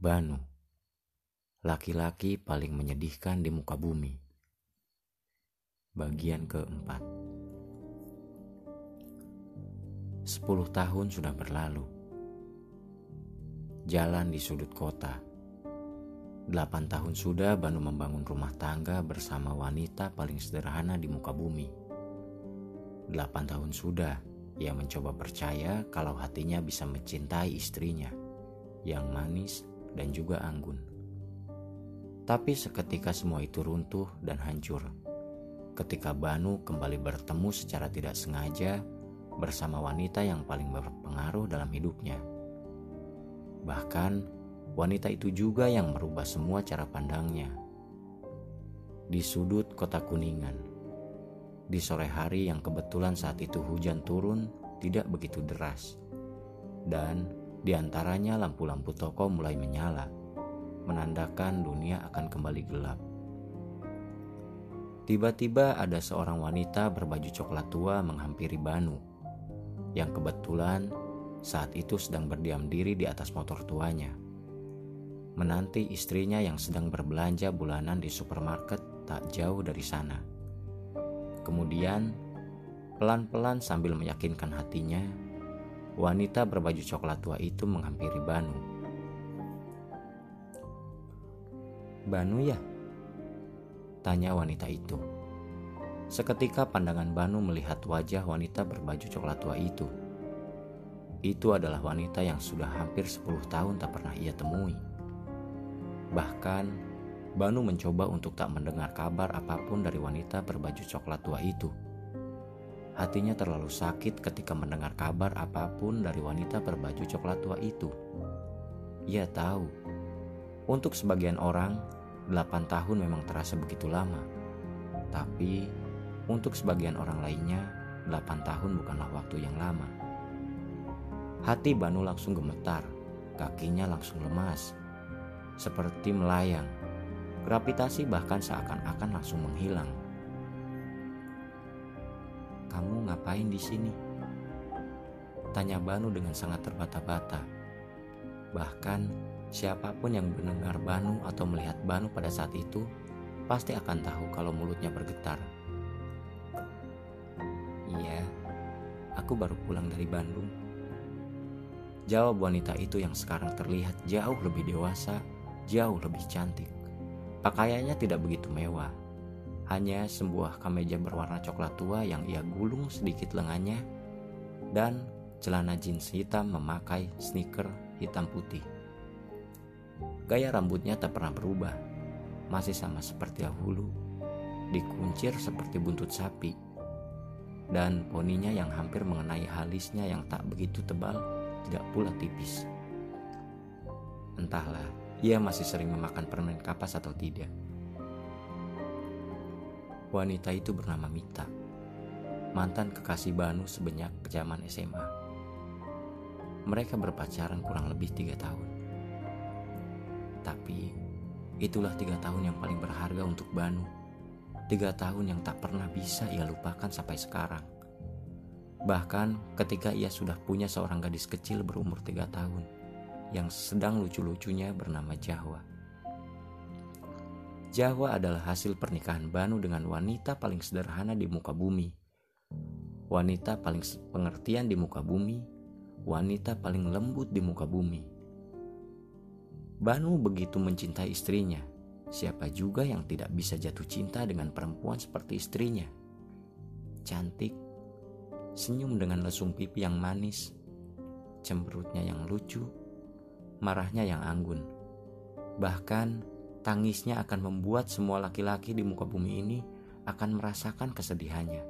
Banu, laki-laki paling menyedihkan di muka bumi. Bagian keempat. Sepuluh tahun sudah berlalu. Jalan di sudut kota. Delapan tahun sudah Banu membangun rumah tangga bersama wanita paling sederhana di muka bumi. Delapan tahun sudah ia mencoba percaya kalau hatinya bisa mencintai istrinya yang manis dan juga anggun. Tapi seketika semua itu runtuh dan hancur. Ketika Banu kembali bertemu secara tidak sengaja bersama wanita yang paling berpengaruh dalam hidupnya. Bahkan wanita itu juga yang merubah semua cara pandangnya. Di sudut kota Kuningan, di sore hari yang kebetulan saat itu hujan turun tidak begitu deras, dan di antaranya lampu-lampu toko mulai menyala, menandakan dunia akan kembali gelap. Tiba-tiba ada seorang wanita berbaju coklat tua menghampiri Banu, yang kebetulan saat itu sedang berdiam diri di atas motor tuanya. Menanti istrinya yang sedang berbelanja bulanan di supermarket tak jauh dari sana. Kemudian, pelan-pelan sambil meyakinkan hatinya, wanita berbaju coklat tua itu menghampiri Banu. Banu ya? Tanya wanita itu. Seketika pandangan Banu melihat wajah wanita berbaju coklat tua itu. Itu adalah wanita yang sudah hampir 10 tahun tak pernah ia temui. Bahkan, Banu mencoba untuk tak mendengar kabar apa pun dari wanita berbaju coklat tua itu. Hatinya terlalu sakit ketika mendengar kabar apa pun dari wanita berbaju coklat tua itu. Ia tahu, untuk sebagian orang, 8 tahun memang terasa begitu lama. Tapi untuk sebagian orang lainnya, 8 tahun bukanlah waktu yang lama. Hati Banu langsung gemetar, kakinya langsung lemas, seperti melayang. Gravitasi bahkan seakan-akan langsung menghilang. Kamu ngapain di sini? Tanya Banu dengan sangat terbata-bata. Bahkan Siapa pun yang mendengar Banu atau melihat Banu pada saat itu pasti akan tahu kalau mulutnya bergetar. Iya, aku baru pulang dari Bandung. Jawab wanita itu yang sekarang terlihat jauh lebih dewasa, jauh lebih cantik. Pakaiannya tidak begitu mewah, hanya sebuah kemeja berwarna coklat tua yang ia gulung sedikit lengannya dan celana jeans hitam memakai sneaker hitam putih. Gaya rambutnya tak pernah berubah, masih sama seperti dahulu, dikuncir seperti buntut sapi, dan poninya yang hampir mengenai halisnya yang tak begitu tebal, tidak pula tipis. Entahlah, ia masih sering memakan permen kapas atau tidak. Wanita itu bernama Mita, mantan kekasih Banu sebanyak zaman SMA. Mereka berpacaran kurang lebih tiga tahun. Tapi itulah tiga tahun yang paling berharga untuk Banu. Tiga tahun yang tak pernah bisa ia lupakan sampai sekarang. Bahkan ketika ia sudah punya seorang gadis kecil berumur tiga tahun yang sedang lucu-lucunya bernama Jawa. Jawa adalah hasil pernikahan Banu dengan wanita paling sederhana di muka bumi. Wanita paling pengertian di muka bumi, wanita paling lembut di muka bumi Banu begitu mencintai istrinya. Siapa juga yang tidak bisa jatuh cinta dengan perempuan seperti istrinya? Cantik, senyum dengan lesung pipi yang manis, cemberutnya yang lucu, marahnya yang anggun. Bahkan tangisnya akan membuat semua laki-laki di muka bumi ini akan merasakan kesedihannya.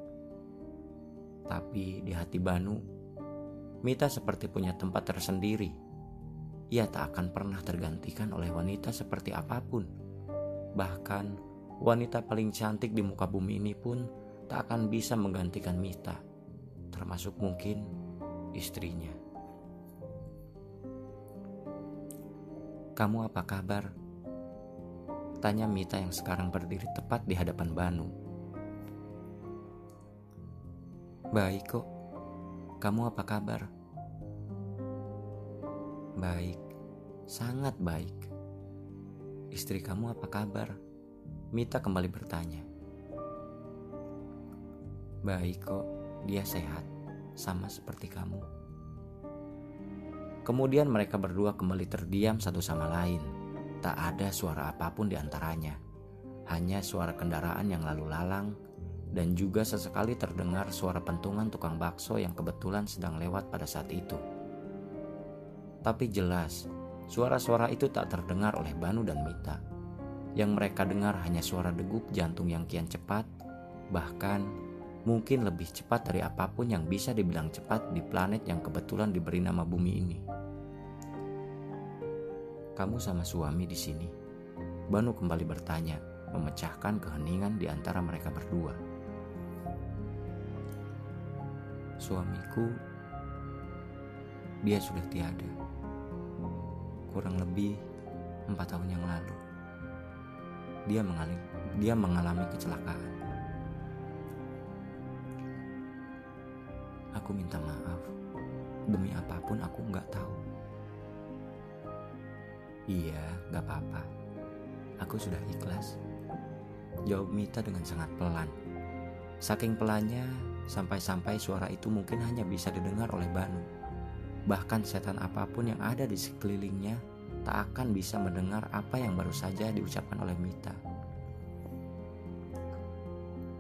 Tapi di hati Banu, Mita seperti punya tempat tersendiri ia tak akan pernah tergantikan oleh wanita seperti apa pun. Bahkan, wanita paling cantik di muka bumi ini pun tak akan bisa menggantikan Mita, termasuk mungkin istrinya. Kamu apa kabar? Tanya Mita yang sekarang berdiri tepat di hadapan Banu. Baik kok. Kamu apa kabar? Baik, Sangat baik. Istri kamu apa kabar? Mita kembali bertanya. Baik kok, dia sehat, sama seperti kamu. Kemudian mereka berdua kembali terdiam satu sama lain. Tak ada suara apa pun di antaranya. Hanya suara kendaraan yang lalu lalang dan juga sesekali terdengar suara pentungan tukang bakso yang kebetulan sedang lewat pada saat itu. Tapi jelas, suara-suara itu tak terdengar oleh Banu dan Mita. Yang mereka dengar hanya suara degup jantung yang kian cepat, bahkan mungkin lebih cepat dari apa pun yang bisa dibilang cepat di planet yang kebetulan diberi nama bumi ini. Kamu sama suami di sini. Banu kembali bertanya, memecahkan keheningan di antara mereka berdua. Suamiku, dia sudah tiada. Kurang lebih empat tahun yang lalu. Dia mengalami, dia mengalami kecelakaan. Aku minta maaf. Demi apa pun aku nggak tahu. Iya, nggak apa-apa. Aku sudah ikhlas. Jawab Mita dengan sangat pelan. Saking pelannya, sampai-sampai suara itu mungkin hanya bisa didengar oleh Banu. Bahkan setan apa pun yang ada di sekelilingnya tak akan bisa mendengar apa yang baru saja diucapkan oleh Mita.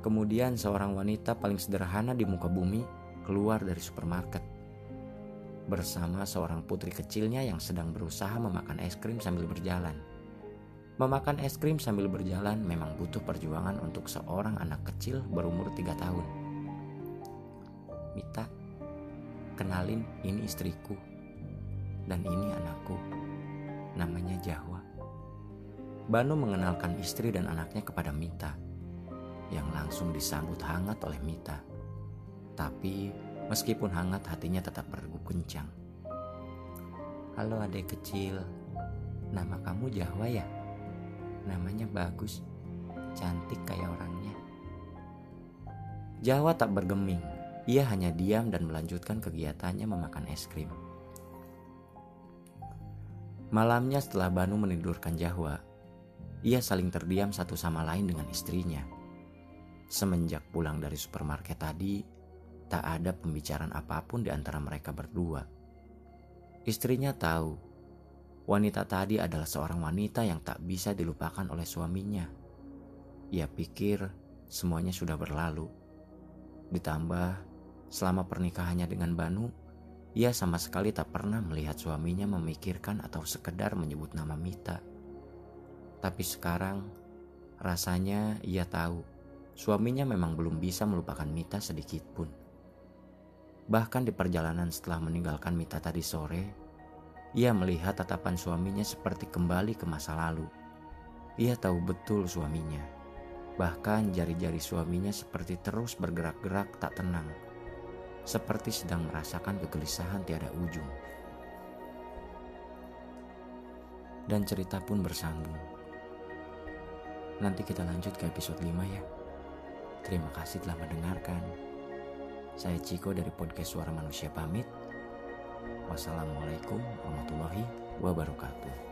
Kemudian seorang wanita paling sederhana di muka bumi keluar dari supermarket bersama seorang putri kecilnya yang sedang berusaha memakan es krim sambil berjalan. Memakan es krim sambil berjalan memang butuh perjuangan untuk seorang anak kecil berumur tiga tahun. Mita, kenalin ini istriku dan ini anakku. Namanya Jahwa. Banu mengenalkan istri dan anaknya kepada Mita yang langsung disambut hangat oleh Mita. Tapi meskipun hangat hatinya tetap berdegup kencang. Halo adik kecil, nama kamu Jahwa ya? Namanya bagus, cantik kayak orangnya. Jahwa tak bergeming, ia hanya diam dan melanjutkan kegiatannya memakan es krim. Malamnya setelah Banu menidurkan Jahwa, ia saling terdiam satu sama lain dengan istrinya. Semenjak pulang dari supermarket tadi, tak ada pembicaraan apa pun di antara mereka berdua. Istrinya tahu wanita tadi adalah seorang wanita yang tak bisa dilupakan oleh suaminya. Ia pikir semuanya sudah berlalu. Ditambah, selama pernikahannya dengan Banu, ia sama sekali tak pernah melihat suaminya memikirkan atau sekedar menyebut nama Mita. Tapi sekarang, rasanya ia tahu suaminya memang belum bisa melupakan Mita sedikit pun. Bahkan di perjalanan setelah meninggalkan Mita tadi sore, ia melihat tatapan suaminya seperti kembali ke masa lalu. Ia tahu betul suaminya. Bahkan jari-jari suaminya seperti terus bergerak-gerak tak tenang. Seperti sedang merasakan kegelisahan tiada ujung. Dan cerita pun bersambung. Nanti kita lanjut ke episode 5 ya. Terima kasih telah mendengarkan. Saya Ciko dari podcast Suara Manusia pamit. Wassalamualaikum warahmatullahi wabarakatuh.